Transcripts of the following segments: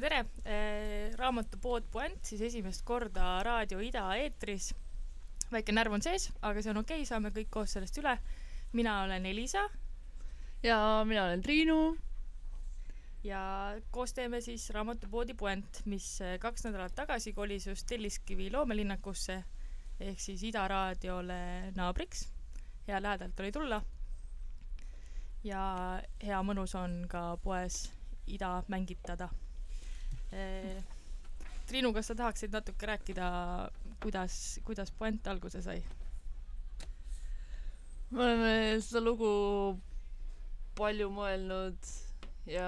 tere, tere! Raamatupood Puänt siis esimest korda Raadio Ida eetris. väike närv on sees, aga see on okei okay,, saame kõik koos sellest üle. mina olen Elisa ja mina olen Triinu. ja koos teeme siis raamatupoodi Puänt, mis eh, kaks nädalat tagasi kolis just Telliskivi loomelinnakusse ehk siis Ida raadiole naabriks. hea lähedalt oli tulla. ja hea mõnus on ka poes Ida mängitada. Triinu, kas sa tahaksid natuke rääkida, kuidas, kuidas Puänt alguse sai? me oleme seda lugu palju mõelnud ja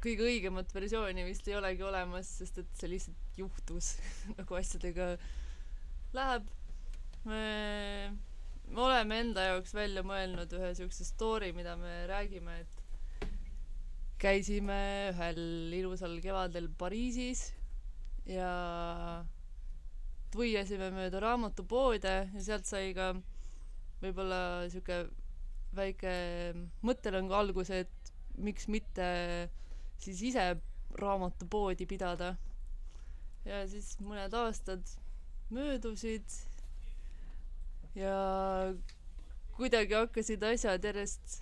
kõige õigemat versiooni vist ei olegi olemas, sest et see lihtsalt juhtus nagu asjadega läheb. me, me oleme enda jaoks välja mõelnud ühe siukse story, mida me räägime, et käisime ühel ilusal kevadel Pariisis ja tuiasime mööda raamatupoode ja sealt sai ka võib-olla sihuke väike mõttelõng alguse, et miks mitte siis ise raamatupoodi pidada. ja siis mõned aastad möödusid ja kuidagi hakkasid asjad järjest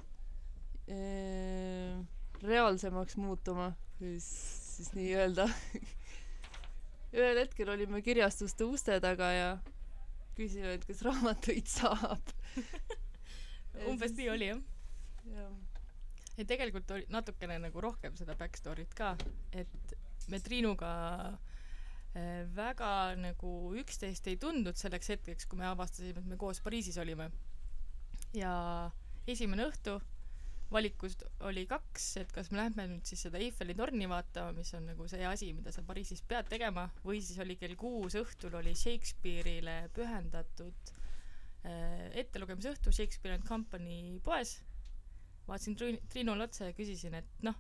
eh, reaalsemaks muutuma, siis nii öelda. ühel hetkel olime kirjastuste uste taga ja küsime, et kas raamatuid saab. umbes nii oli jah? jah. ja tegelikult oli natukene nagu rohkem seda backstory't ka, et me Triinuga äh, väga nagu üksteist ei tundnud selleks hetkeks, kui me avastasime, et me koos Pariisis olime. ja esimene õhtu valikus oli kaks, et kas me lähme nüüd siis seda Eiffeli torni vaatama, mis on nagu see asi, mida sa Pariisis pead tegema, või siis oli kell kuus õhtul oli Shakespeare'ile pühendatud äh, ettelugemise õhtu Shakespeare and Company poes vaatasin Triin- Triinule otsa ja küsisin, et noh,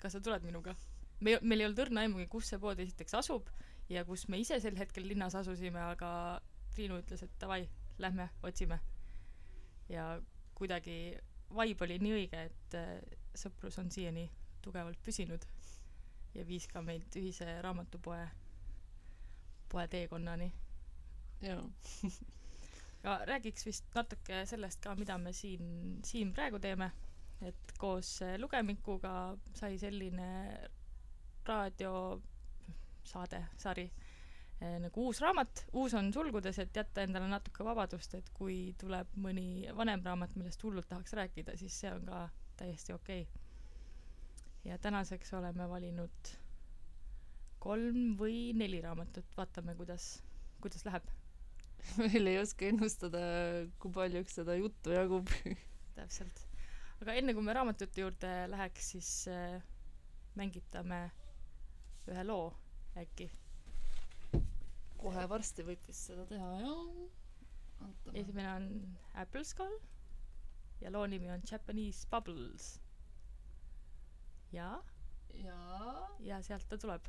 kas sa tuled minuga? me, meil ei olnud õrna aimugi, kus see pood esiteks asub ja kus me ise sel hetkel linnas asusime, aga Triinu ütles, et davai, lähme otsime. ja kuidagi vibe oli nii õige, et äh, sõprus on siiani tugevalt püsinud ja viis ka meid ühise raamatupoe, poe teekonnani. jaa. ja räägiks vist natuke sellest ka, mida me siin, siin praegu teeme. et koos eh, lugemikuga sai selline raadiosaade, sari nagu uus raamat, uus on sulgudes, et jätta endale natuke vabadust, et kui tuleb mõni vanem raamat, millest hullult tahaks rääkida, siis see on ka täiesti okei okay.. ja tänaseks oleme valinud kolm või neli raamatut, vaatame, kuidas, kuidas läheb. veel ei oska ennustada, kui paljuks seda juttu jagub. täpselt. aga enne kui me raamatute juurde läheks, siis äh, mängitame ühe loo äkki. Kohe varsti võib vist seda teha, jah. esimene on Apple Skull ja loo nimi on Japanese Bubbles. ja, ja sealt ta tuleb.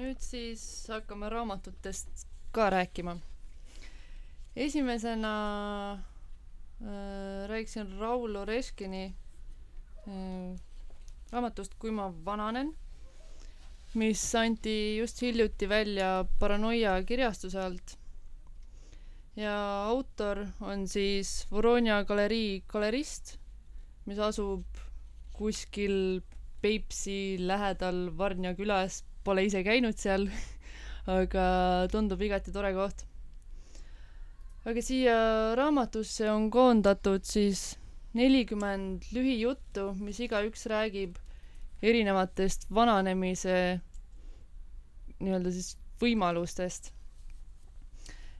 nüüd siis hakkame raamatutest ka rääkima. Esimesena äh, rääkisin Raul Oreskini äh, raamatust Kui ma vananen mis anti just hiljuti välja Paranoia kirjastuse alt. Ja autor on siis Voronia galerii galerist mis asub kuskil Peipsi lähedal Varnja külas, pole ise käinud seal aga tundub igati tore koht. aga siia raamatusse on koondatud siis nelikümmend lühijuttu, mis igaüks räägib erinevatest vananemise nii-öelda siis võimalustest.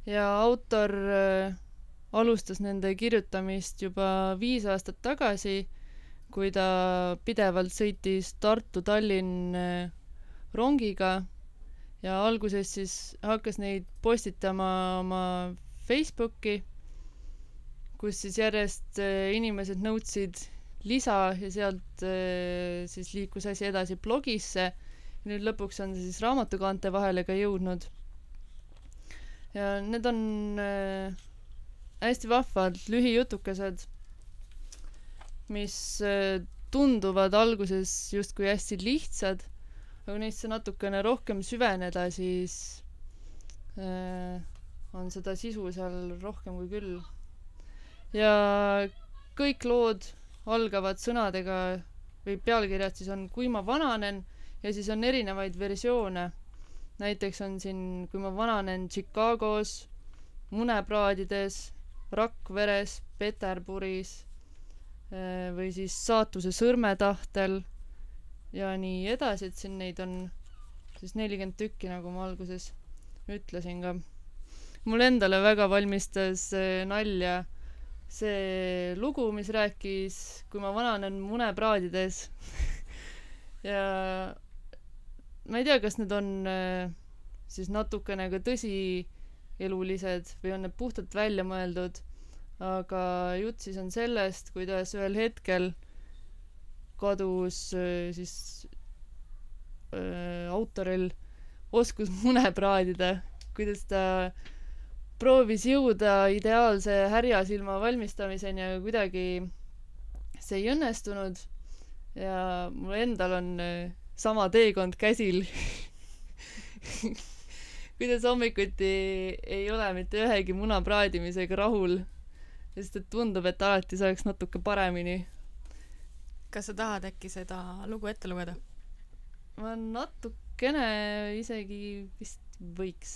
ja autor äh, alustas nende kirjutamist juba viis aastat tagasi kui ta pidevalt sõitis Tartu-Tallinn rongiga ja alguses siis hakkas neid postitama oma Facebooki, kus siis järjest inimesed nõudsid lisa ja sealt siis liikus asi edasi blogisse. nüüd lõpuks on see siis raamatukaante vahele ka jõudnud. ja need on hästi vahvad lühijutukesed mis tunduvad alguses justkui hästi lihtsad, aga neisse natukene rohkem süveneda, siis äh, on seda sisu seal rohkem kui küll. ja kõik lood algavad sõnadega või pealkirjad siis on Kui ma vananen ja siis on erinevaid versioone. näiteks on siin Kui ma vananen Chicagos, munepraadides, Rakveres, Peterburis Äh, või siis saatuse sõrmetahtel ja nii edasi, et siin neid on siis nelikümmend tükki, nagu ma alguses ütlesin ka. mulle endale väga valmistas äh, nalja see lugu, mis rääkis, kui ma vananen munepraadides ja ma ei tea, kas need on äh, siis natukene ka tõsielulised või on need puhtalt välja mõeldud aga jutt siis on sellest, kuidas ühel hetkel kadus äh, siis äh, autoril oskus mune praadida, kuidas ta proovis jõuda ideaalse härjasilma valmistamiseni, aga kuidagi see ei õnnestunud. ja mul endal on äh, sama teekond käsil kuidas hommikuti ei ole mitte ühegi muna praadimisega rahul sest et tundub, et alati saaks natuke paremini. Kas sa tahad äkki seda lugu ette lugeda? ma natukene isegi vist võiks.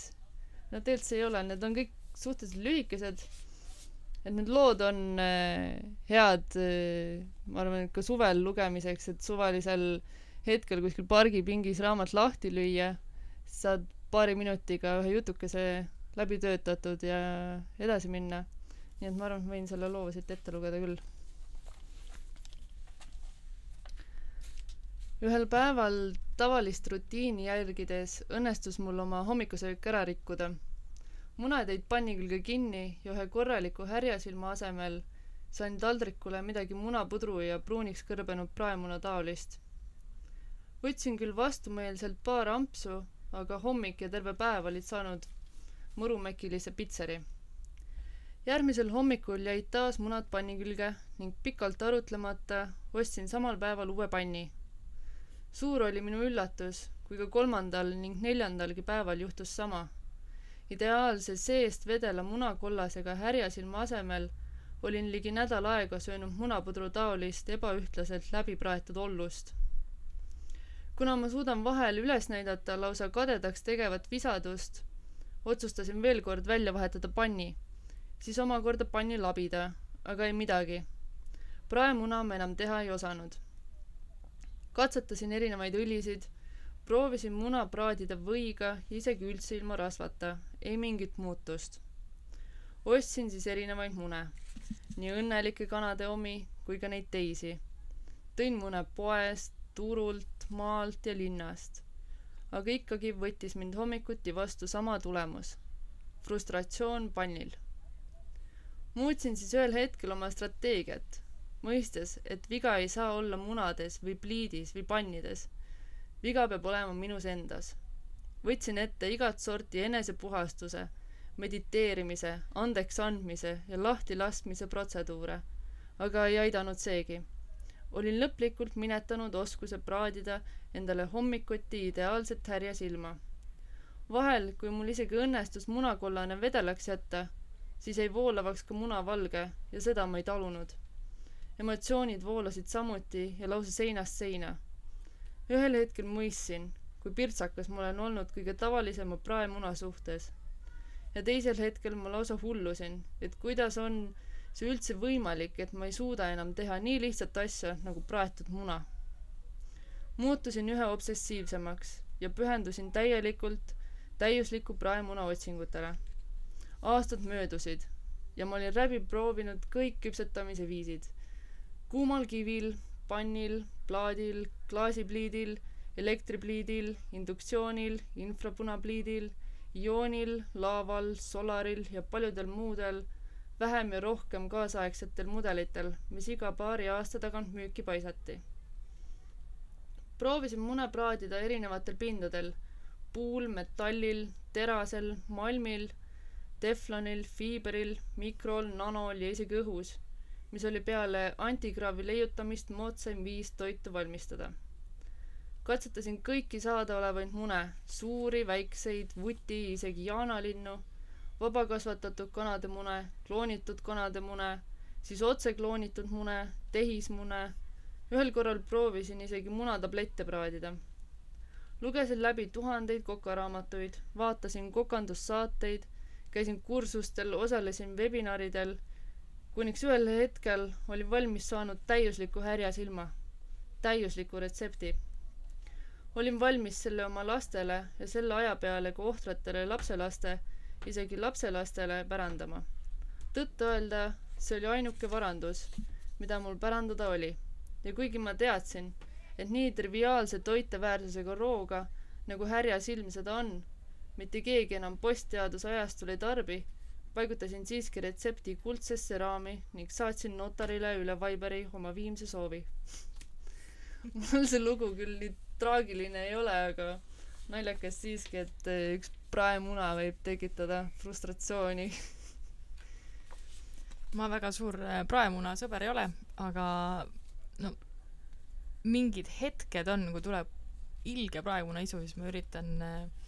no tegelikult see ei ole, need on kõik suhteliselt lühikesed. et need lood on äh, head äh,, ma arvan, et ka suvel lugemiseks, et suvalisel hetkel kuskil pargipingis raamat lahti lüüa, saad paari minutiga ühe jutukese läbi töötatud ja edasi minna nii et ma arvan, et võin selle loo siit ette lugeda küll. Ühel päeval tavalist rutiini jälgides õnnestus mul oma hommikusöök ära rikkuda. munad jäid panni külge kinni ja ühe korraliku härjasilma asemel sain taldrikule midagi munapudru ja pruuniks kõrbenud praemuna taolist. võtsin küll vastumeelselt paar ampsu, aga hommik ja terve päev olid saanud mõrumäkilise pitseri järgmisel hommikul jäid taas munad panni külge ning pikalt arutlemata ostsin samal päeval uue panni. Suur oli minu üllatus, kui ka kolmandal ning neljandalgi päeval juhtus sama. ideaalse seest vedela munakollasega härjasilma asemel olin ligi nädal aega söönud munapudru taolist ebaühtlaselt läbi praetud ollust. kuna ma suudan vahel üles näidata lausa kadedaks tegevat visadust, otsustasin veel kord välja vahetada panni, siis omakorda panni labida, aga ei midagi. praemuna ma enam teha ei osanud. Katsetasin erinevaid õlisid, proovisin muna praadida võiga, isegi üldse ilma rasvata, ei mingit muutust. ostsin siis erinevaid mune, nii õnnelike kanade omi kui ka neid teisi. tõin mune poest, turult, maalt ja linnast. aga ikkagi võttis mind hommikuti vastu sama tulemus. frustratsioon pannil. muutsin siis ühel hetkel oma strateegiat, mõistes, et viga ei saa olla munades või pliidis või pannides. viga peab olema minus endas. võtsin ette igat sorti enesepuhastuse, mediteerimise, andeks andmise ja lahtilaskmise protseduure, aga ei aidanud seegi olin lõplikult minetanud oskuse praadida endale hommikuti ideaalset härjasilma. vahel, kui mul isegi õnnestus munakollane vedelaks jätta, siis jäi voolavaks ka munavalge ja seda ma ei talunud. Emotsioonid voolasid samuti ja lausa seinast seina. ühel hetkel mõistsin, kui pirtsakas ma olen olnud kõige tavalisema praemuna suhtes. ja teisel hetkel ma lausa hullusin, et kuidas on see üldse võimalik, et ma ei suuda enam teha nii lihtsat asja nagu praetud muna. muutusin üha obsessiivsemaks ja pühendusin täielikult täiusliku praemuna otsingutele. aastad möödusid ja ma olin läbi proovinud kõik küpsetamise viisid. Kuumal kivil, pannil, plaadil, klaasipliidil, elektripliidil, induktsioonil, infrapunapliidil, ioonil, laaval, solaril ja paljudel muudel vähem ja rohkem kaasaegsetel mudelitel, mis iga paari aasta tagant müüki paisati. proovisin mune praadida erinevatel pindadel, puul, metallil, terasel, malmil, teflonil, fiiberil, mikrol, nanol ja isegi õhus, mis oli peale antikraavi leiutamist moodsaim viis toitu valmistada. katsetasin kõiki saadaolevaid mune, suuri, väikseid, vuti, isegi jaanalinnu vabakasvatatud kanade mune, kloonitud kanade mune, siis otse kloonitud mune, tehismune. ühel korral proovisin isegi munatablette praadida. lugesin läbi tuhandeid kokaraamatuid, vaatasin kokandussaateid, käisin kursustel, osalesin webinaridel, kuniks ühel hetkel olin valmis saanud täiusliku härjasilma, täiusliku retsepti olin valmis selle oma lastele ja selle aja peale ka ohvratele lapselaste isegi lapselastele pärandama. tõtt-öelda see oli ainuke varandus, mida mul pärandada oli. ja kuigi ma teadsin, et nii triviaalse toiteväärsusega rooga, nagu härjasilm seda on, mitte keegi enam postteaduse ajastul ei tarbi, paigutasin siiski retsepti kuldsesse raami ning saatsin notarile üle Viberi oma viimse soovi. Mul see lugu küll nii traagiline ei ole, aga naljakas siiski, et üks praemuna võib tekitada frustratsiooni. Ma väga suur äh, praemuna sõber ei ole, aga no mingid hetked on, kui tuleb ilge praemunaisu, siis ma üritan, äh,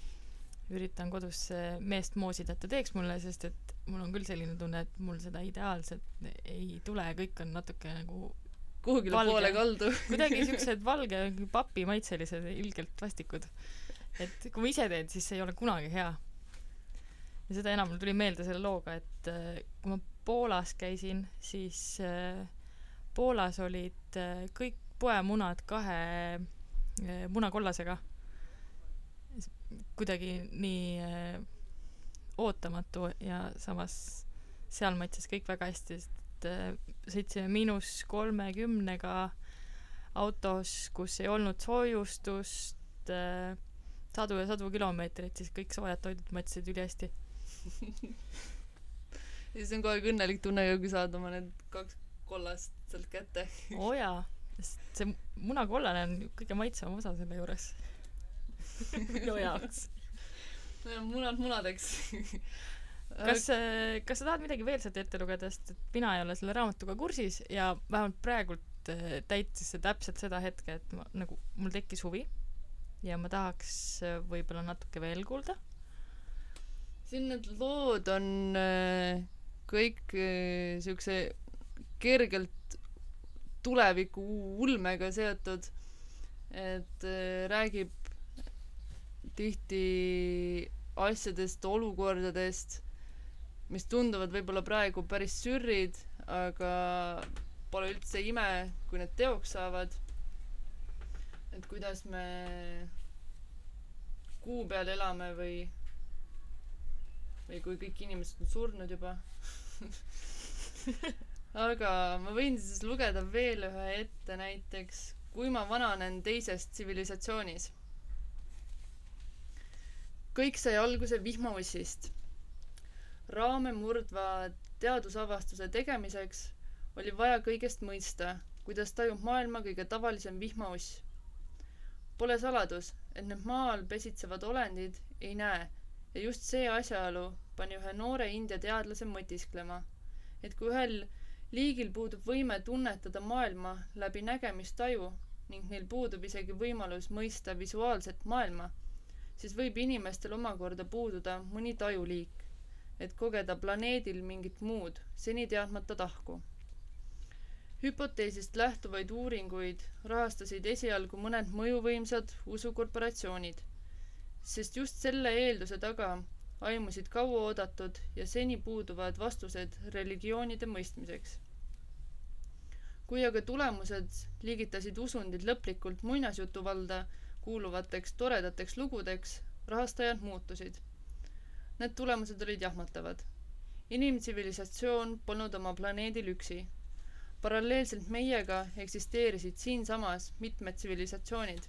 üritan kodus meest moosida, et ta teeks mulle, sest et mul on küll selline tunne, et mul seda ideaalset ei tule, kõik on natuke nagu kuhugile poole kaldu kuidagi siuksed valge papimaitselised, ilgelt vastikud. et kui ma ise teen, siis see ei ole kunagi hea ja seda enam mul tuli meelde selle looga, et äh, kui ma Poolas käisin, siis äh, Poolas olid äh, kõik poemunad kahe munakollasega. Kuidagi nii ootamatu ja samas seal maitses kõik väga hästi, sest sõitsime miinus kolmekümnega autos, kus ei olnud soojustust, sadu ja sadu kilomeetreid, siis kõik soojad toidud maitsesid ülihästi ja siis on kogu aeg õnnelik tunne ka, kui saad oma need kaks kollast sealt kätte. oo oh jaa, sest see munakollane on kõige maitsvam osa selle juures minu jaoks. munad munadeks kas, äh, kas sa tahad midagi veel sealt ette lugeda, sest et mina ei ole selle raamatuga kursis ja vähemalt praegult äh, täitis see täpselt seda hetke, et ma nagu, mul tekkis huvi ja ma tahaks äh, võib-olla natuke veel kuulda siin need lood on äh, kõik äh, siukse kergelt tuleviku ulmega seotud. et äh, räägib tihti asjadest, olukordadest, mis tunduvad võib-olla praegu päris sürrid, aga pole üldse ime, kui need teoks saavad. et kuidas me kuu peal elame või, või kui kõik inimesed on surnud juba aga ma võin siis lugeda veel ühe ette näiteks, kui ma vananen teises tsivilisatsioonis. Kõik sai alguse vihmaussist. raame murdva teadusavastuse tegemiseks oli vaja kõigest mõista, kuidas tajub maailma kõige tavalisem vihmauss. Pole saladus, et need maa all pesitsevad olendid ei näe ja just see asjaolu pani ühe noore India teadlase mõtisklema, et kui ühel liigil puudub võime tunnetada maailma läbi nägemistaju ning neil puudub isegi võimalus mõista visuaalset maailma, siis võib inimestel omakorda puududa mõni tajuliik, et kogeda planeedil mingit muud, seni teadmata tahku. hüpoteesist lähtuvaid uuringuid rahastasid esialgu mõned mõjuvõimsad usukorporatsioonid, sest just selle eelduse taga aimusid kauaoodatud ja seni puuduvad vastused religioonide mõistmiseks. kui aga tulemused liigitasid usundid lõplikult muinasjutuvalda kuuluvateks toredateks lugudeks, rahastajad muutusid. Need tulemused olid jahmatavad. inimtsivilisatsioon polnud oma planeedil üksi. paralleelselt meiega eksisteerisid siinsamas mitmed tsivilisatsioonid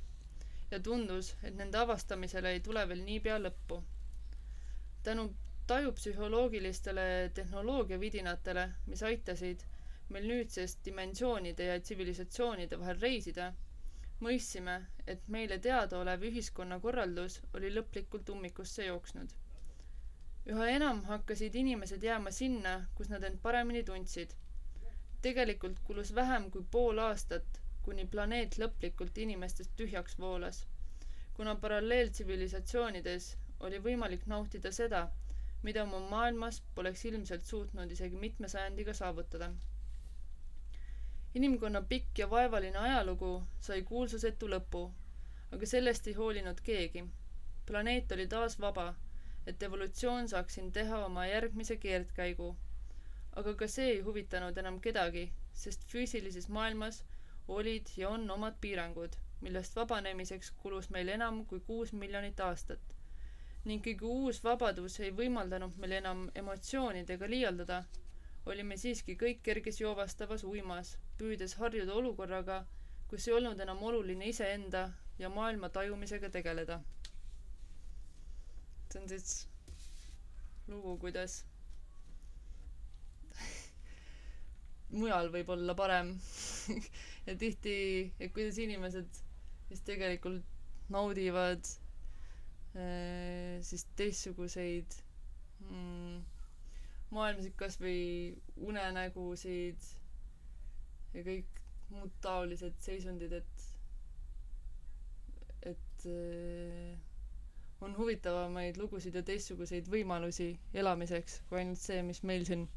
ja tundus, et nende avastamisele ei tule veel niipea lõppu tänu tajupsühholoogilistele tehnoloogiavidinatele, mis aitasid meil nüüdsest dimensioonide ja tsivilisatsioonide vahel reisida, mõistsime, et meile teadaolev ühiskonnakorraldus oli lõplikult ummikusse jooksnud. üha enam hakkasid inimesed jääma sinna, kus nad end paremini tundsid. tegelikult kulus vähem kui pool aastat, kuni planeet lõplikult inimestest tühjaks voolas. kuna paralleeltsivilisatsioonides oli võimalik nautida seda, mida oma maailmas poleks ilmselt suutnud isegi mitme sajandiga saavutada. Inimkonna pikk ja vaevaline ajalugu sai kuulsusetu lõpu, aga sellest ei hoolinud keegi. planeet oli taas vaba, et evolutsioon saaks siin teha oma järgmise keerdkäigu. aga ka see ei huvitanud enam kedagi, sest füüsilises maailmas olid ja on omad piirangud, millest vabanemiseks kulus meil enam kui kuus miljonit aastat ning kuigi uus vabadus ei võimaldanud meil enam emotsioonidega liialdada, olime siiski kõik kerges joovastavas uimas, püüdes harjuda olukorraga, kus ei olnud enam oluline iseenda ja maailma tajumisega tegeleda. see on siis lugu, kuidas mujal võib olla parem ja tihti, et kuidas inimesed siis tegelikult naudivad Äh, siis teistsuguseid mm, maailmasid, kas või unenägusid ja kõik muud taolised seisundid, et, et äh, on huvitavamaid lugusid ja teistsuguseid võimalusi elamiseks kui ainult see, mis meil siin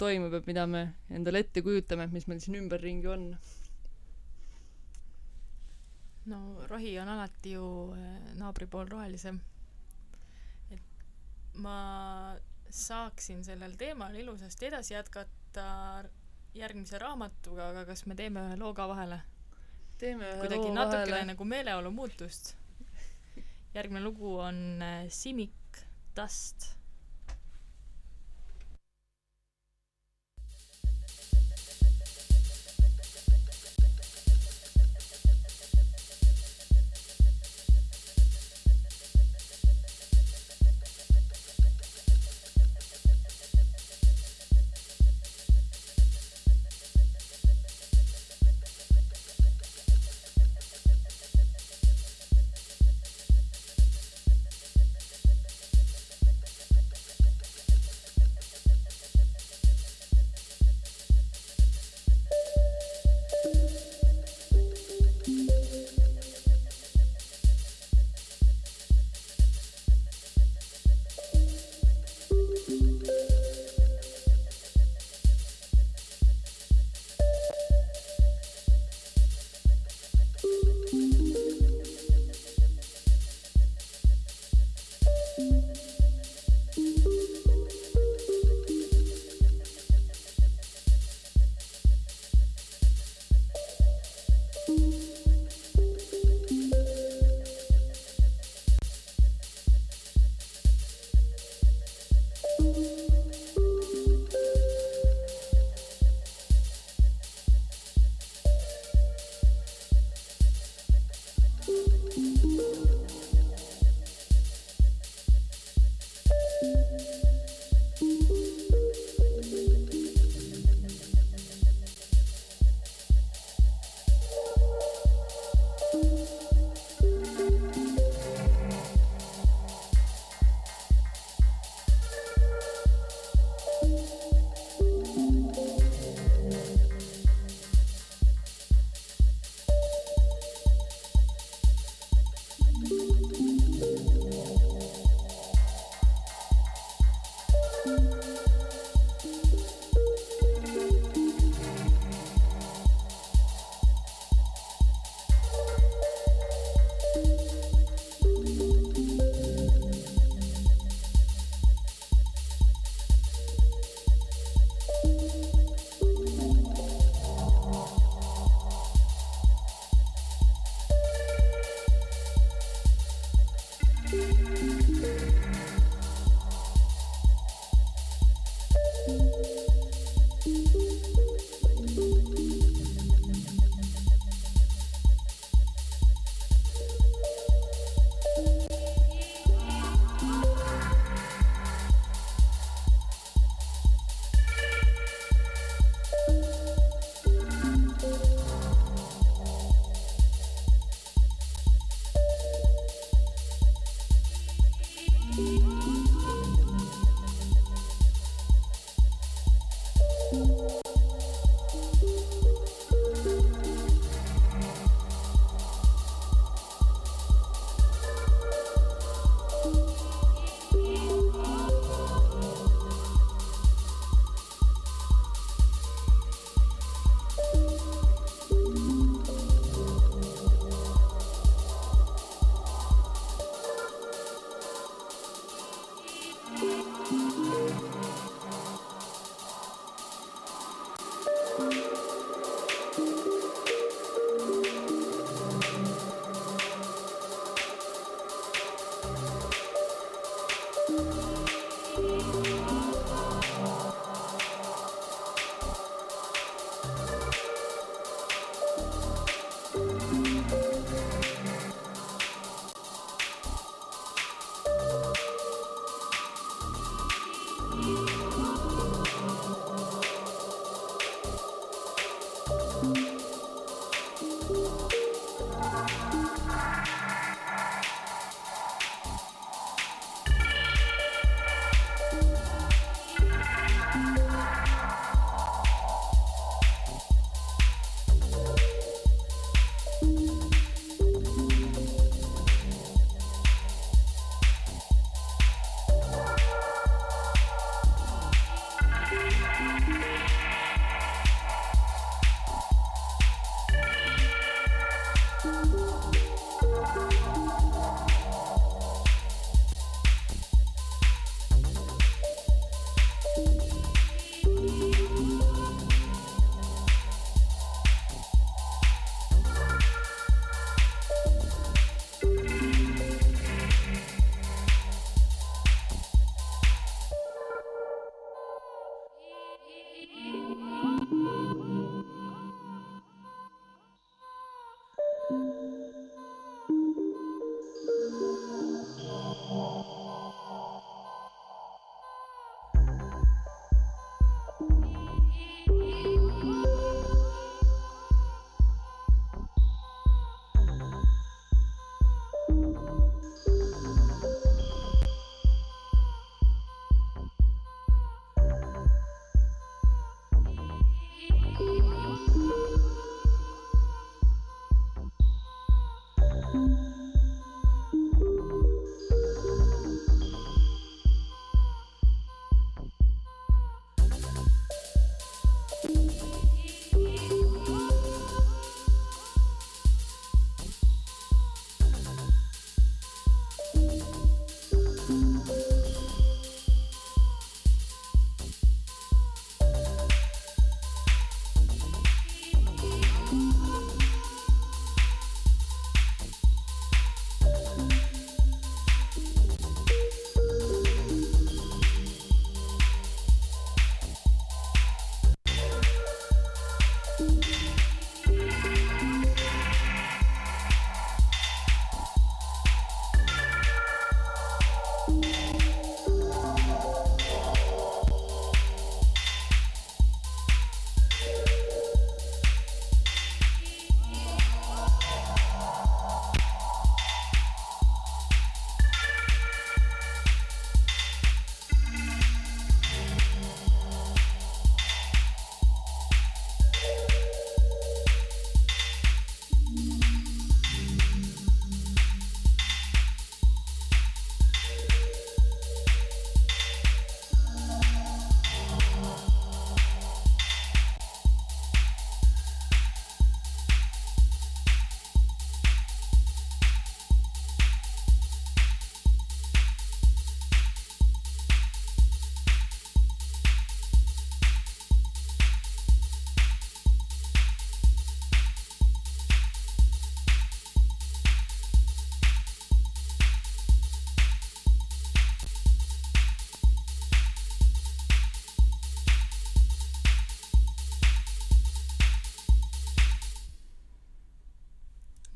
toimub ja mida me endale ette kujutame, et mis meil siin ümberringi on no rohi on alati ju äh, naabri pool rohelisem. et ma saaksin sellel teemal ilusasti edasi jätkata järgmise raamatuga, aga kas me teeme ühe loo ka vahele? teeme ühe kuidagi natukene nagu meeleolu muutust. järgmine lugu on äh, Simic Dust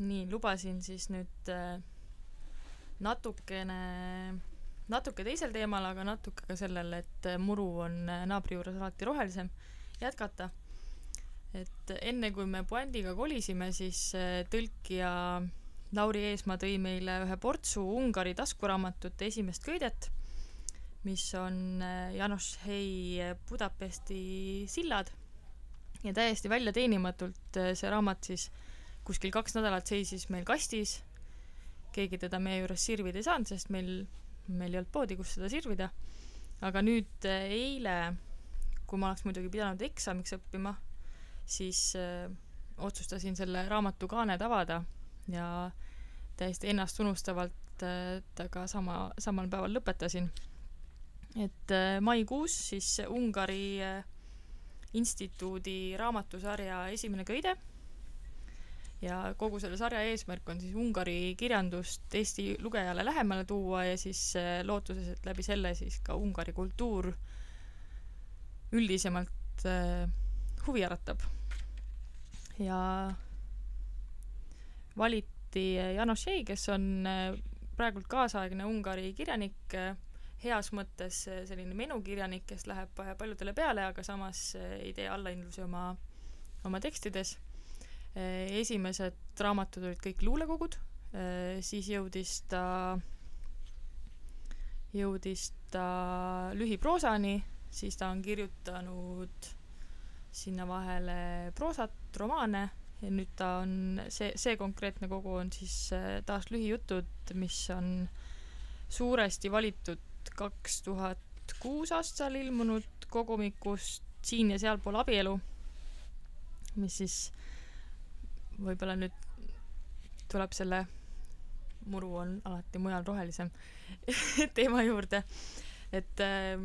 nii, lubasin siis nüüd äh, natukene, natuke teisel teemal, aga natuke ka sellel, et äh, muru on äh, naabri juures alati rohelisem, jätkata. et enne, kui me puändiga kolisime, siis äh, tõlkija Lauri Eesmaa tõi meile ühe portsu Ungari taskuraamatute esimest köidet, mis on äh, Janos Hei äh, Budapesti sillad ja täiesti väljateenimatult äh, see raamat siis kuskil kaks nädalat seisis meil kastis, keegi teda meie juures sirvida ei saanud, sest meil, meil ei olnud poodi, kus seda sirvida. aga nüüd äh, eile, kui ma oleks muidugi pidanud eksamiks õppima, siis äh, otsustasin selle raamatu kaaned avada ja täiesti ennastunustavalt äh, temaga sama, samal päeval lõpetasin. et äh, maikuus siis Ungari äh, instituudi raamatusarja esimene köide ja kogu selle sarja eesmärk on siis Ungari kirjandust Eesti lugejale lähemale tuua ja siis äh, lootuses, et läbi selle siis ka Ungari kultuur üldisemalt äh, huvi äratab. ja valiti Janos Jei, kes on äh, praegult kaasaegne Ungari kirjanik, heas mõttes äh, selline menukirjanik, kes läheb äh, paljudele peale, aga samas äh, ei tee allahindlusi oma, oma tekstides. Esimesed raamatud olid kõik luulekogud, siis jõudis ta, jõudis ta lühiproosani, siis ta on kirjutanud sinna vahele proosat, romaane. Ja nüüd ta on, see, see konkreetne kogu on siis äh, taas lühijutud, mis on suuresti valitud kaks tuhat kuus aastal ilmunud kogumikust Siin ja sealpool abielu, mis siis võib-olla nüüd tuleb selle muru on alati mujal rohelisem teema juurde, et äh,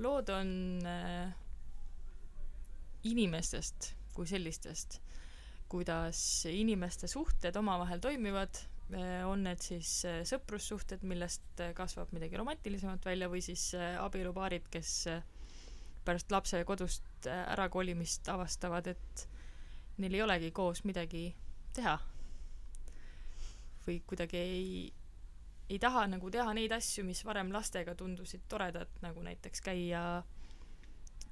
lood on äh, inimestest kui sellistest, kuidas inimeste suhted omavahel toimivad, on need siis äh, sõprussuhted, millest äh, kasvab midagi romantilisemat välja või siis äh, abielupaarid, kes äh, pärast lapse kodust äh, ärakolimist avastavad, et neil ei olegi koos midagi teha. või kuidagi ei, ei taha nagu teha neid asju, mis varem lastega tundusid toredad, nagu näiteks käia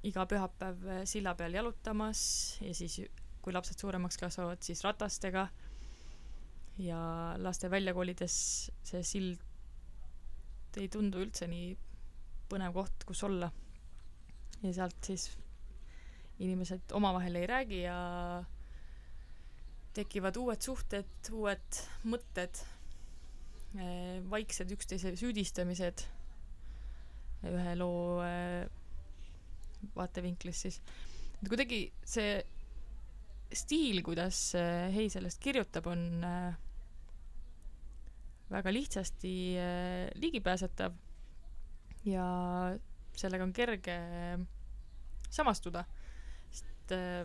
iga pühapäev silla peal jalutamas ja siis kui lapsed suuremaks kasvavad, siis ratastega ja laste välja kolides see sild ei tundu üldse nii põnev koht, kus olla. ja sealt siis inimesed omavahel ei räägi ja tekivad uued suhted, uued mõtted, vaiksed üksteise süüdistamised ühe loo eh, vaatevinklist siis. et kuidagi see stiil, kuidas eh, Hei sellest kirjutab, on eh, väga lihtsasti eh, ligipääsetav ja sellega on kerge samastuda, sest eh,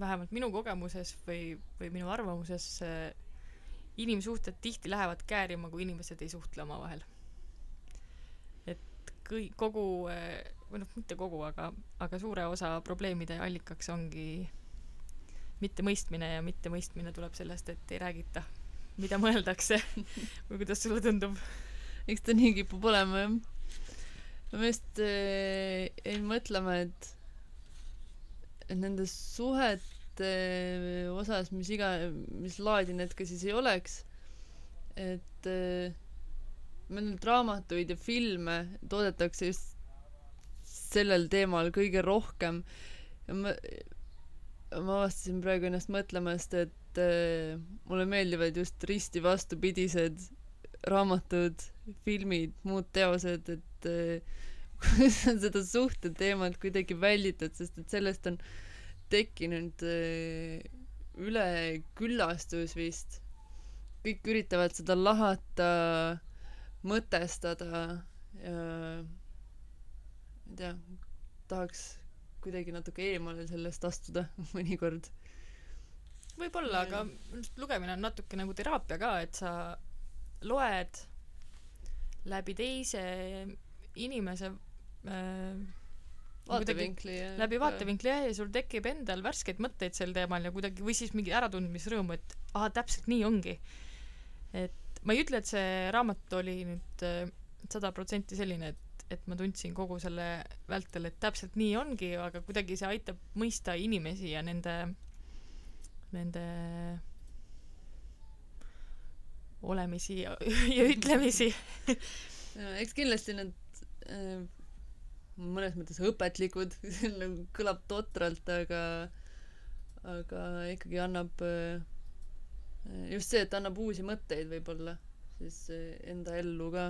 vähemalt minu kogemuses või, või minu arvamuses eh, inimsuhted tihti lähevad käärima, kui inimesed ei suhtle omavahel. et kõi-, kogu eh, või noh, mitte kogu, aga, aga suure osa probleemide allikaks ongi mittemõistmine ja mittemõistmine tuleb sellest, et ei räägita, mida mõeldakse või kuidas sulle tundub? eks ta nii kipub olema jah. ma just äh, jäin mõtlema, et et nende suhete osas, mis iga, mis laadi need ka siis ei oleks, et äh, meil nüüd raamatuid ja filme toodetakse just sellel teemal kõige rohkem. Ja ma, ma avastasin praegu ennast mõtlemast, et äh, mulle meeldivad just risti vastupidised raamatud, filmid, muud teosed, et äh, kuidas on seda suhteteemat kuidagi välditud, sest et sellest on tekkinud äh, üleküllastus vist. kõik üritavad seda lahata, mõtestada ja ma ei tea, tahaks kuidagi natuke eemale sellest astuda mõnikord. võib-olla, aga lugemine on natuke nagu teraapia ka, et sa loed läbi teise inimese vaatevinkli ja läbi vaatevinkli jah, ja sul tekib endal värskeid mõtteid sel teemal ja kuidagi või siis mingi äratundmisrõõmu, et aa, täpselt nii ongi. et ma ei ütle, et see raamat oli nüüd sada protsenti selline, et, et ma tundsin kogu selle vältel, et täpselt nii ongi, aga kuidagi see aitab mõista inimesi ja nende, nende olemisi ja, ja ütlemisi. eks kindlasti need äh, mõnes mõttes õpetlikud nagu kõlab totralt aga aga ikkagi annab äh, just see et annab uusi mõtteid võib-olla siis äh, enda ellu ka.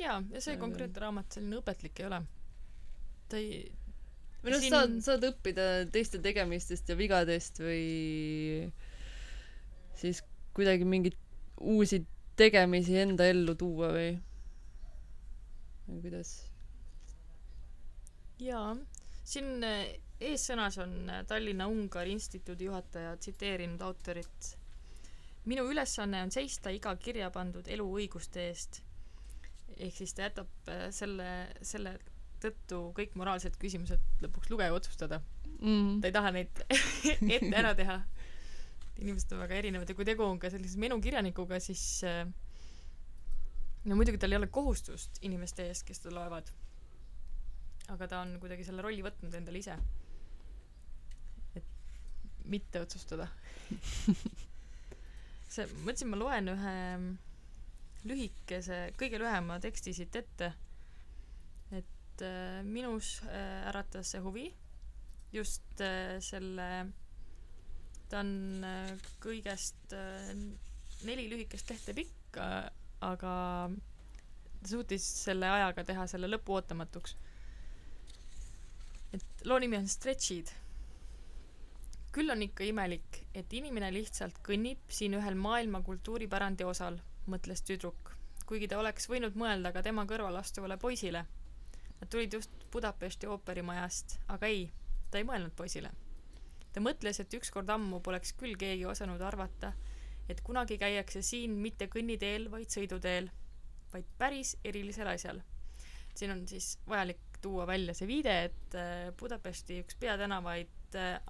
Jaa, ja see Aga- konkreetne raamat selline õpetlik ei ole. ta ei, või noh Siin- saad saad õppida teiste tegemistest ja vigadest või siis kuidagi mingeid uusi tegemisi enda ellu tuua või? Või kuidas jaa, siin eh, eessõnas on eh, Tallinna Ungari Instituudi juhataja tsiteerinud autorit. minu ülesanne on seista iga kirja pandud elu õiguste eest. ehk siis ta jätab eh, selle, selle tõttu kõik moraalsed küsimused lõpuks lugeja otsustada. mm. ta ei taha neid ette ära teha. inimesed on väga erinevad ja kui tegu on ka sellise menukirjanikuga, siis no muidugi tal ei ole kohustust inimeste ees, kes teda loevad. Aga ta on kuidagi selle rolli võtnud endale ise. et mitte otsustada. see, mõtlesin, ma loen ühe lühikese, kõige lühema teksti siit ette. et äh, minus äh, äratas see huvi just äh, selle, ta on äh, kõigest äh, neli lühikest lehte pikk äh,, aga ta suutis selle ajaga teha selle lõpu ootamatuks. Loo nimi on Stretchid. küll on ikka imelik, et inimene lihtsalt kõnnib siin ühel maailma kultuuripärandi osal, mõtles tüdruk, kuigi ta oleks võinud mõelda ka tema kõrval astuvale poisile. Nad tulid just Budapesti ooperimajast, aga ei, ta ei mõelnud poisile. ta mõtles, et ükskord ammu poleks küll keegi osanud arvata, et kunagi käiakse siin mitte kõnniteel, vaid sõiduteel, vaid päris erilisel asjal. siin on siis vajalik tuua välja see viide, et äh, Budapesti üks peatänavaid,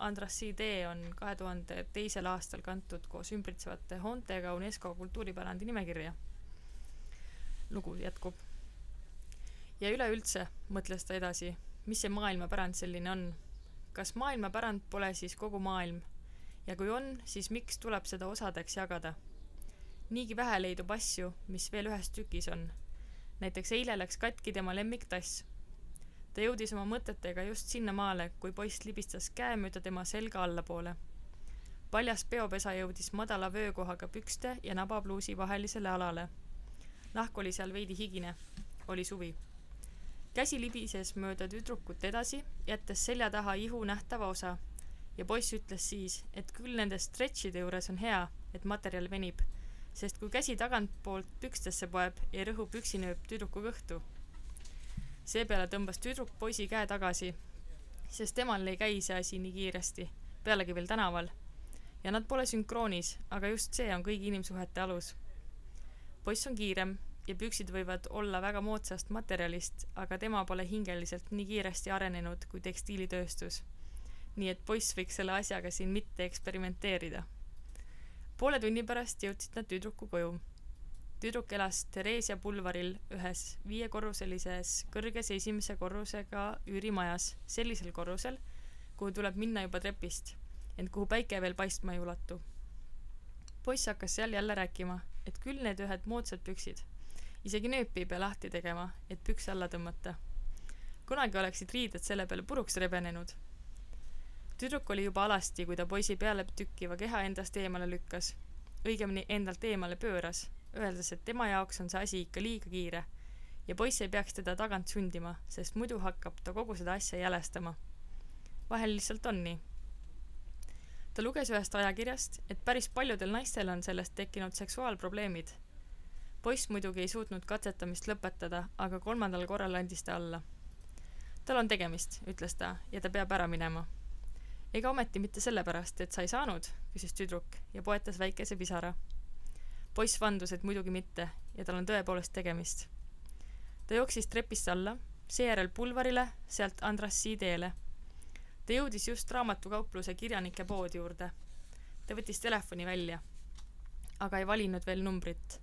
Andrassy tee on kahe tuhande teisel aastal kantud koos ümbritsevate hoontega UNESCO kultuuripärandi nimekirja. lugu jätkub. ja üleüldse, mõtles ta edasi, mis see maailmapärand selline on kas maailmapärand pole siis kogu maailm ja kui on, siis miks tuleb seda osadeks jagada? niigi vähe leidub asju, mis veel ühes tükis on. näiteks eile läks katki tema lemmiktass. Ta jõudis oma mõtetega just sinnamaale, kui poiss libistas käe mööda tema selga allapoole. paljas peopesa jõudis madala vöökohaga pükste ja nabapluusi vahelisele alale. nahk oli seal veidi higine, oli suvi käsi libises mööda tüdrukut edasi, jättes selja taha ihu nähtava osa ja poiss ütles siis, et küll nende stretchide juures on hea, et materjal venib, sest kui käsi tagantpoolt pükstesse poeb, ei rõhu püksinööp tüdruku kõhtu. Seepeale tõmbas tüdruk poisi käe tagasi, sest temal ei käi see asi nii kiiresti, pealegi veel tänaval. ja nad pole sünkroonis, aga just see on kõigi inimsuhete alus. poiss on kiirem ja püksid võivad olla väga moodsast materjalist, aga tema pole hingeliselt nii kiiresti arenenud kui tekstiilitööstus. nii et poiss võiks selle asjaga siin mitte eksperimenteerida. poole tunni pärast jõudsid nad tüdruku koju. Tüdruk elas Theresia pulvaril ühes viiekorruselises kõrges esimese korrusega üürimajas, sellisel korrusel, kuhu tuleb minna juba trepist, ent kuhu päike veel paistma ei ulatu. poiss hakkas seal jälle rääkima, et küll need ühed moodsad püksid isegi nööpi ei pea lahti tegema, et pükse alla tõmmata. kunagi oleksid riided selle peale puruks rebenenud. tüdruk oli juba alasti, kui ta poisi peale tükkiva keha endast eemale lükkas. õigemini endalt eemale pööras, öeldes, et tema jaoks on see asi ikka liiga kiire ja poiss ei peaks teda tagant sundima, sest muidu hakkab ta kogu seda asja jälestama. vahel lihtsalt on nii. ta luges ühest ajakirjast, et päris paljudel naistel on sellest tekkinud seksuaalprobleemid poiss muidugi ei suutnud katsetamist lõpetada, aga kolmandal korral andis ta alla. tal on tegemist, ütles ta, ja ta peab ära minema. ega ometi mitte sellepärast, et sa ei saanud, küsis tüdruk ja poetas väikese pisara. Poiss vandus, et muidugi mitte ja tal on tõepoolest tegemist. ta jooksis trepist alla, seejärel pulvarile, sealt Andrassi teele. ta jõudis just raamatukaupluse kirjanike poodi juurde. ta võttis telefoni välja, aga ei valinud veel numbrit.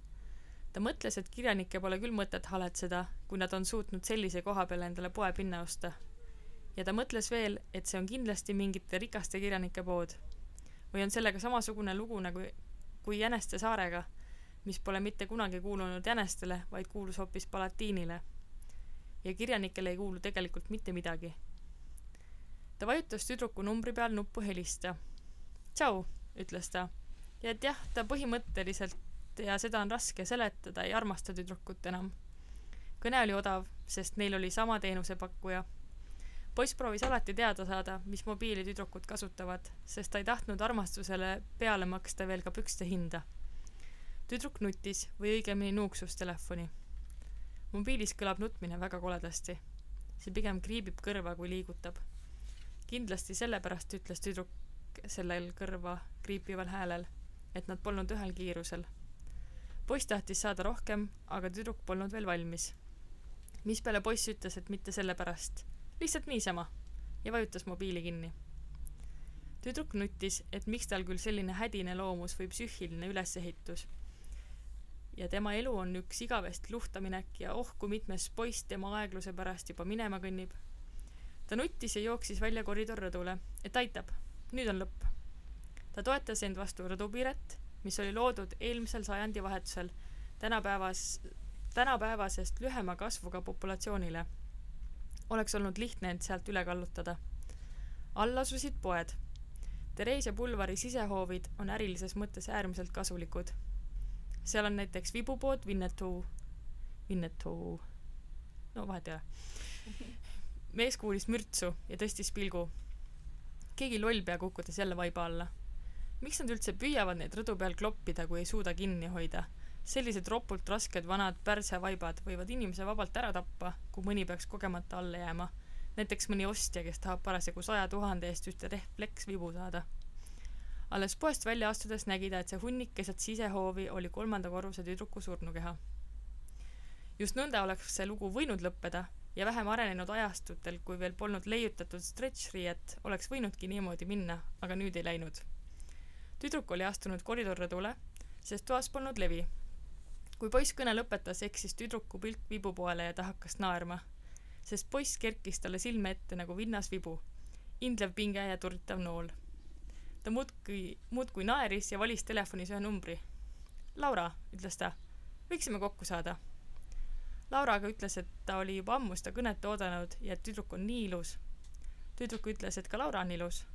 ta mõtles, et kirjanikke pole küll mõtet haletseda, kui nad on suutnud sellise koha peale endale poepinna osta. ja ta mõtles veel, et see on kindlasti mingite rikaste kirjanike pood. või on sellega samasugune lugu nagu, kui Jäneste saarega mis pole mitte kunagi kuulunud jänestele, vaid kuulus hoopis Palatiinile. ja kirjanikele ei kuulu tegelikult mitte midagi. ta vajutas tüdruku numbri peal nuppu helista. tšau, ütles ta. ja et jah, ta põhimõtteliselt ja seda on raske seletada, ei armasta tüdrukut enam. kõne oli odav, sest neil oli sama teenusepakkuja. poiss proovis alati teada saada, mis mobiili tüdrukud kasutavad, sest ta ei tahtnud armastusele peale maksta veel ka pükste hinda tüdruk nutis või õigemini nuuksus telefoni. mobiilis kõlab nutmine väga koledasti. see pigem kriibib kõrva, kui liigutab. kindlasti sellepärast ütles tüdruk sellel kõrva kriipival häälel, et nad polnud ühel kiirusel. poiss tahtis saada rohkem, aga tüdruk polnud veel valmis. mispeale poiss ütles, et mitte sellepärast, lihtsalt niisama ja vajutas mobiili kinni tüdruk nuttis, et miks tal küll selline hädine loomus või psüühiline ülesehitus ja tema elu on üks igavesti luhtaminek ja oh kui mitmes poiss tema aegluse pärast juba minema kõnnib. ta nuttis ja jooksis välja koridorrõdule, et aitab, nüüd on lõpp. ta toetas end vastu rõdupiiret, mis oli loodud eelmisel sajandivahetusel tänapäevas, tänapäevasest lühema kasvuga populatsioonile. oleks olnud lihtne end sealt üle kallutada. all asusid poed. Theresia pulvari sisehoovid on ärilises mõttes äärmiselt kasulikud seal on näiteks vibupood Winnetou, Winnetou, no vahet ei ole. mees kuulis mürtsu ja tõstis pilgu. keegi lollpea kukutas jälle vaiba alla. miks nad üldse püüavad neid rõdu peal kloppida, kui ei suuda kinni hoida? sellised ropult rasked vanad pärsevaibad võivad inimese vabalt ära tappa, kui mõni peaks kogemata alla jääma. näiteks mõni ostja, kes tahab parasjagu saja tuhande eest ühte refleksvibu saada alles poest välja astudes nägi ta, et see hunnik keset sisehoovi oli kolmanda korruse tüdruku surnukeha. just nõnda oleks see lugu võinud lõppeda ja vähem arenenud ajastutel, kui veel polnud leiutatud stretšriiet, oleks võinudki niimoodi minna, aga nüüd ei läinud. tüdruk oli astunud koridorrõdule, sest toas polnud levi. kui poiss kõne lõpetas, eksis tüdruku pilk vibu poole ja ta hakkas naerma, sest poiss kerkis talle silme ette nagu vinnas vibu, indlev pinge ja turritav nool ta muudkui, muudkui naeris ja valis telefonis ühe numbri. Laura, ütles ta, võiksime kokku saada. Laura aga ütles, et ta oli juba ammu seda kõnet oodanud ja et tüdruk on nii ilus. tüdruk ütles, et ka Laura on ilus.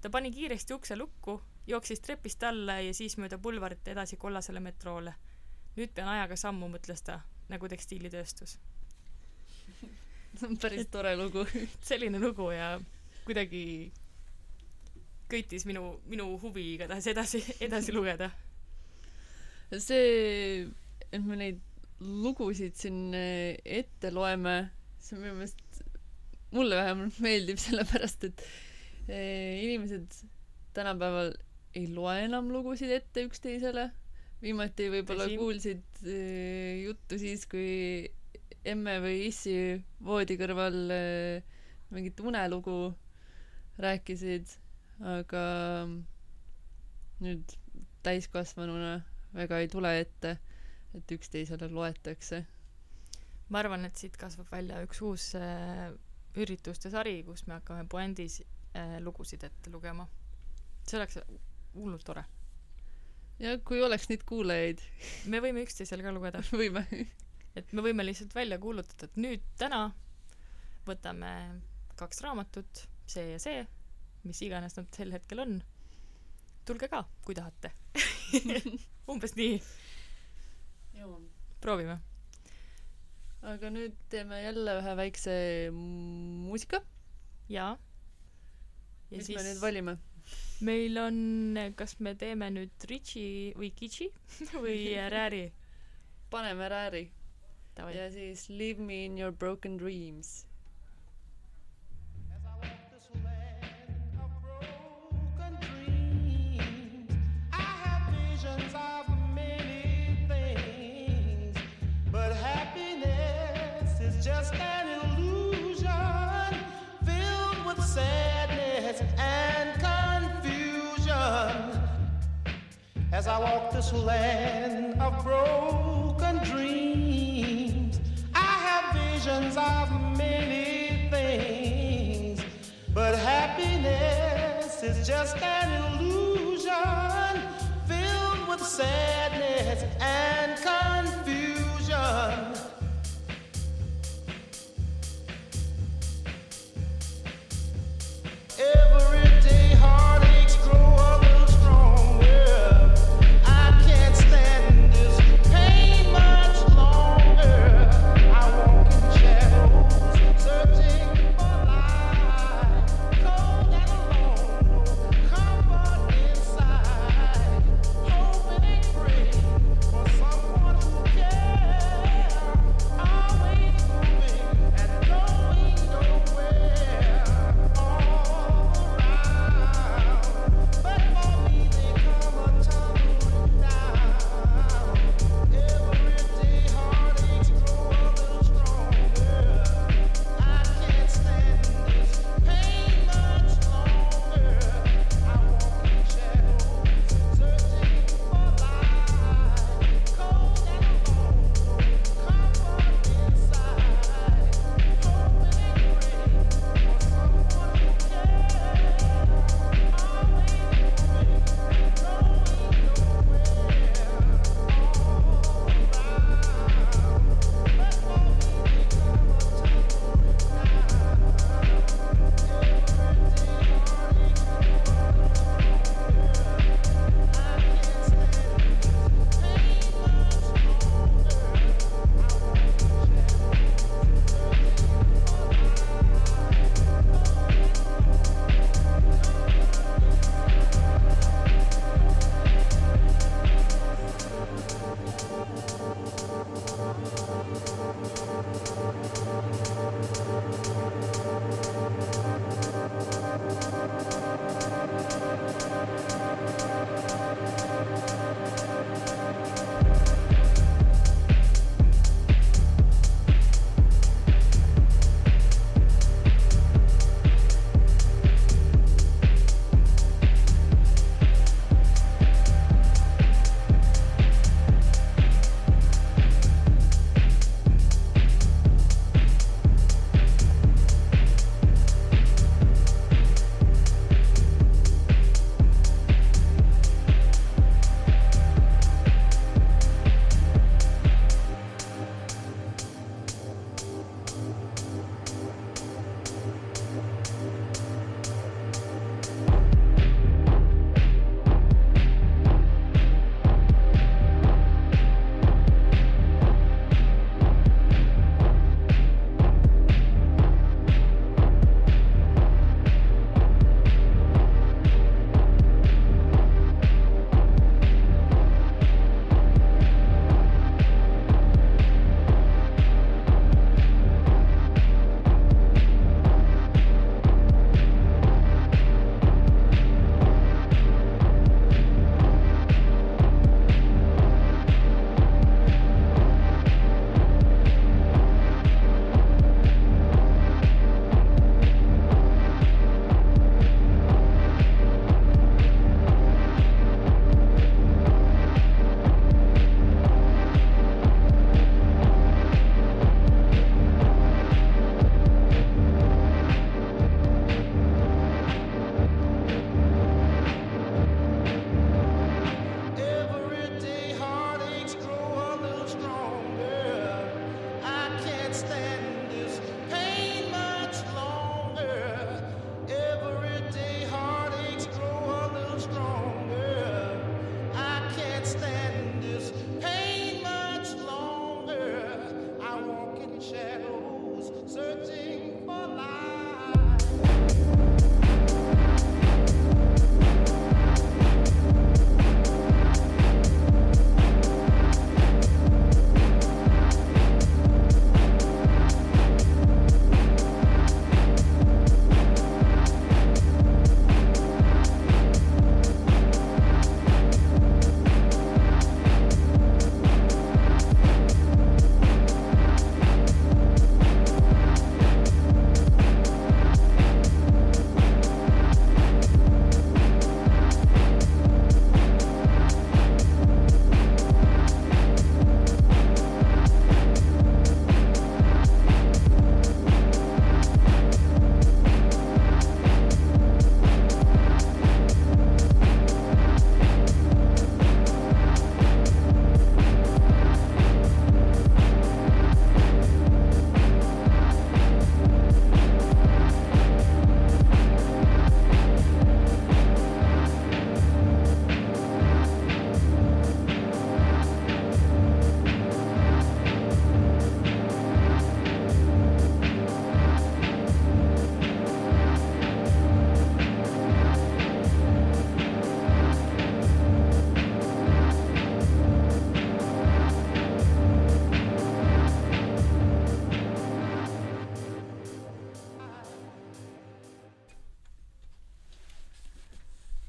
ta pani kiiresti ukse lukku, jooksis trepist alla ja siis mööda pulvarit edasi kollasele metroole. nüüd pean ajaga sammu, mõtles ta, nagu tekstiilitööstus. see on päris tore lugu selline lugu ja kuidagi köitis minu, minu huvi igatahes edasi, edasi lugeda. see, et me neid lugusid siin eh, ette loeme, see minu meelest, mulle vähemalt meeldib, sellepärast et eh, inimesed tänapäeval ei loe enam lugusid ette üksteisele. viimati võib-olla kuulsid eh, juttu siis, kui emme või issi voodi kõrval mingit unelugu rääkisid aga nüüd täiskasvanuna väga ei tule ette, et üksteisele loetakse. ma arvan, et siit kasvab välja üks uus äh, ürituste sari, kus me hakkame puändis äh, lugusid ette lugema. see oleks hullult tore. ja kui oleks neid kuulajaid me võime üksteisele ka lugeda võime et me võime lihtsalt välja kuulutada, et nüüd täna võtame kaks raamatut, see ja see mis iganes nad sel hetkel on. tulge ka, kui tahate umbes nii. proovime. aga nüüd teeme jälle ühe väikse muusika. jaa. ja mis siis... me nüüd valime? meil on, kas me teeme nüüd Richie või Kitši või Rääri? paneme Rääri. ja siis Leave me in your broken dreams As I walk this land of broken dreams, I have visions of many things, but happiness is just an illusion filled with sadness and confusion.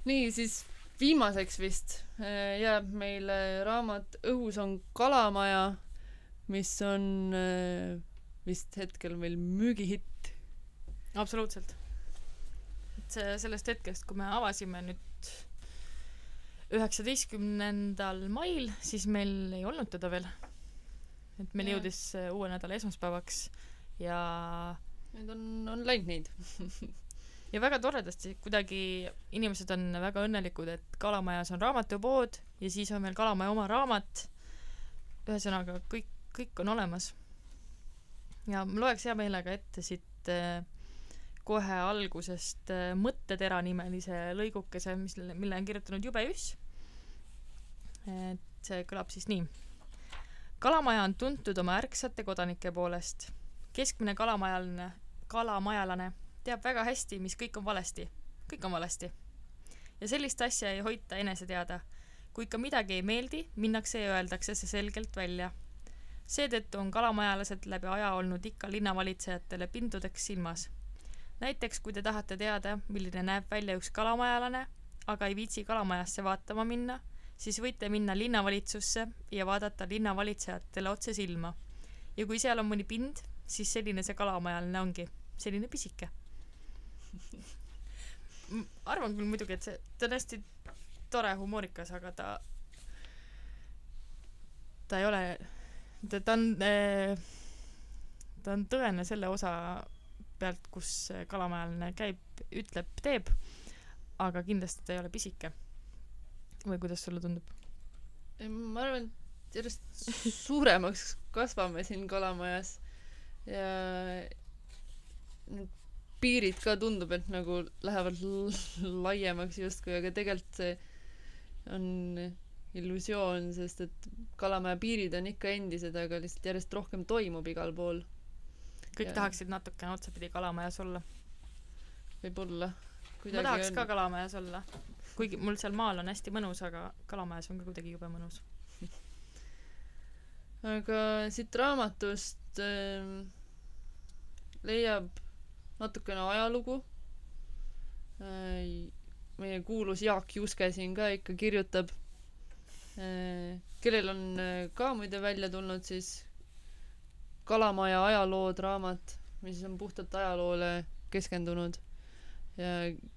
Nii, siis viimaseks vist äh, jääb meile raamat Õhus on kalamaja, mis on äh, vist hetkel meil müügihitt. absoluutselt. et see sellest hetkest, kui me avasime nüüd üheksateistkümnendal mail, siis meil ei olnud teda veel. et meil Jaa. jõudis uue nädala esmaspäevaks ja Need on, on läinud neid. ja väga toredasti kuidagi inimesed on väga õnnelikud, et Kalamajas on raamatupood ja siis on veel Kalamaja oma raamat. ühesõnaga kõik, kõik on olemas. ja ma loeks hea meelega ette siit äh, kohe algusest äh, Mõttetera nimelise lõigukese, mis, mille on kirjutanud Jube Jüss. et see kõlab siis nii. kalamaja on tuntud oma ärksate kodanike poolest. keskmine kalamajaline, kalamajalane teab väga hästi, mis kõik on valesti. kõik on valesti. ja sellist asja ei hoita enese teada. kui ikka midagi ei meeldi, minnakse ja öeldakse see selgelt välja. seetõttu on kalamajalased läbi aja olnud ikka linnavalitsejatele pindudeks silmas. näiteks kui te tahate teada, milline näeb välja üks kalamajalane, aga ei viitsi kalamajasse vaatama minna, siis võite minna linnavalitsusse ja vaadata linnavalitsejatele otse silma. ja kui seal on mõni pind, siis selline see kalamajaline ongi, selline pisike arvan küll muidugi, et see, ta on hästi tore humoorikas, aga ta, ta ei ole, ta, ta on, ta on tõene selle osa pealt, kus kalamajaline käib, ütleb, teeb, aga kindlasti ta ei ole pisike. või kuidas sulle tundub? ma arvan, et järjest suuremaks kasvame siin kalamajas ja need piirid ka tundub, et nagu lähevad laiemaks justkui, aga tegelikult see on illusioon, sest et Kalamaja piirid on ikka endised, aga lihtsalt järjest rohkem toimub igal pool. kõik Jaa. tahaksid natukene otsapidi kalamajas olla. võib-olla. ma tahaks ka kalamajas olla. kuigi mul seal maal on hästi mõnus, aga kalamajas on ka kuidagi jube mõnus. aga siit raamatust ähm, leiab natukene ajalugu. Meie kuulus Jaak Juske siin ka ikka kirjutab. Kellel on ka muide välja tulnud siis Kalamaja ajalood raamat mis on puhtalt ajaloole keskendunud. Ja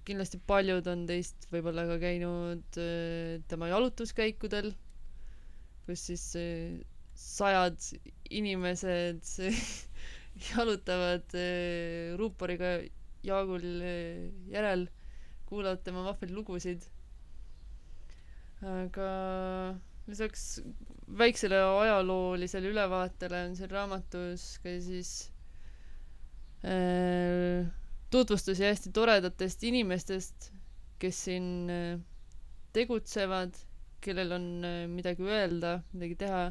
kindlasti paljud on teist võib-olla ka käinud äh, tema jalutuskäikudel kus siis äh, sajad inimesed jalutavad äh, ruuporiga Jaagul äh, järel, kuulavad tema vahvaid lugusid. aga lisaks väiksele ajaloolisele ülevaatele on seal raamatus ka siis äh, tutvustusi hästi toredatest inimestest, kes siin äh, tegutsevad, kellel on äh, midagi öelda, midagi teha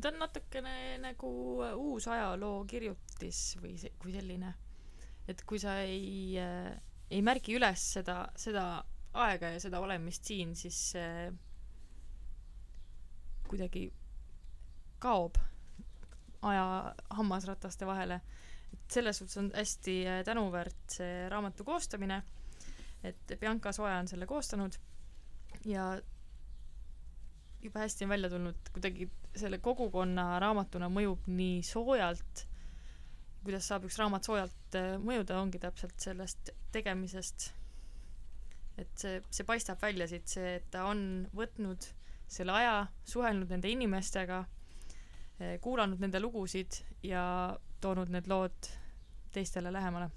ta on natukene nagu uus ajaloo kirjutis või see, kui selline. et kui sa ei äh,, ei märgi üles seda, seda aega ja seda olemist siin, siis see kuidagi kaob aja hammasrataste vahele. et selles suhtes on hästi äh, tänuväärt see raamatu koostamine, et Bianca Soe on selle koostanud ja jube hästi on välja tulnud, kuidagi selle kogukonna raamatuna mõjub nii soojalt, kuidas saab üks raamat soojalt äh, mõjuda, ongi täpselt sellest tegemisest. et see, see paistab välja siit, see, et ta on võtnud selle aja, suhelnud nende inimestega, kuulanud nende lugusid ja toonud need lood teistele lähemale.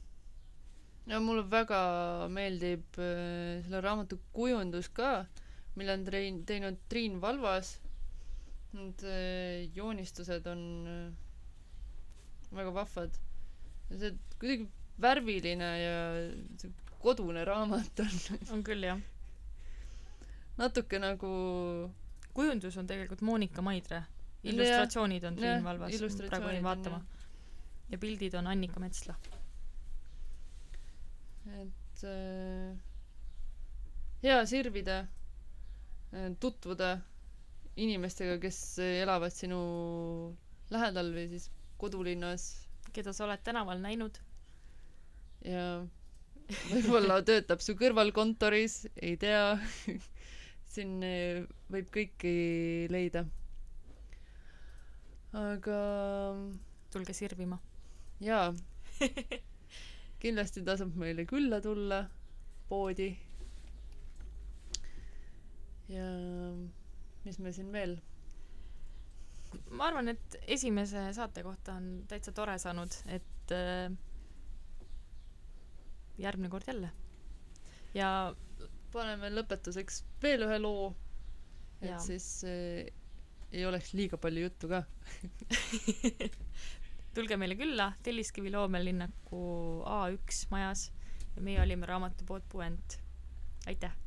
ja mulle väga meeldib äh, selle raamatu kujundus ka, mille on trein-, teinud Triin Valvas. Need äh, joonistused on äh, väga vahvad. see kuidagi värviline ja kodune raamat on on küll, jah. natuke nagu kujundus on tegelikult Monika Maidre. Illustratsioonid on Triin Valvas, praegu olin vaatama. ja pildid on Annika Metsla. et äh, hea sirvida äh, tutvuda inimestega, kes elavad sinu lähedal või siis kodulinnas keda sa oled tänaval näinud? ja võib-olla töötab su kõrval kontoris, ei tea. siin eh, võib kõiki leida. aga tulge sirvima. jaa, kindlasti tasub meile külla tulla poodi. ja mis me siin veel, ma arvan, et esimese saate kohta on täitsa tore saanud, et äh, järgmine kord jälle. ja paneme lõpetuseks veel ühe loo, et Jaa. siis äh, ei oleks liiga palju juttu ka. tulge meile külla Telliskivi loomelinnaku A1 majas ja meie olime raamatupood Puent. aitäh!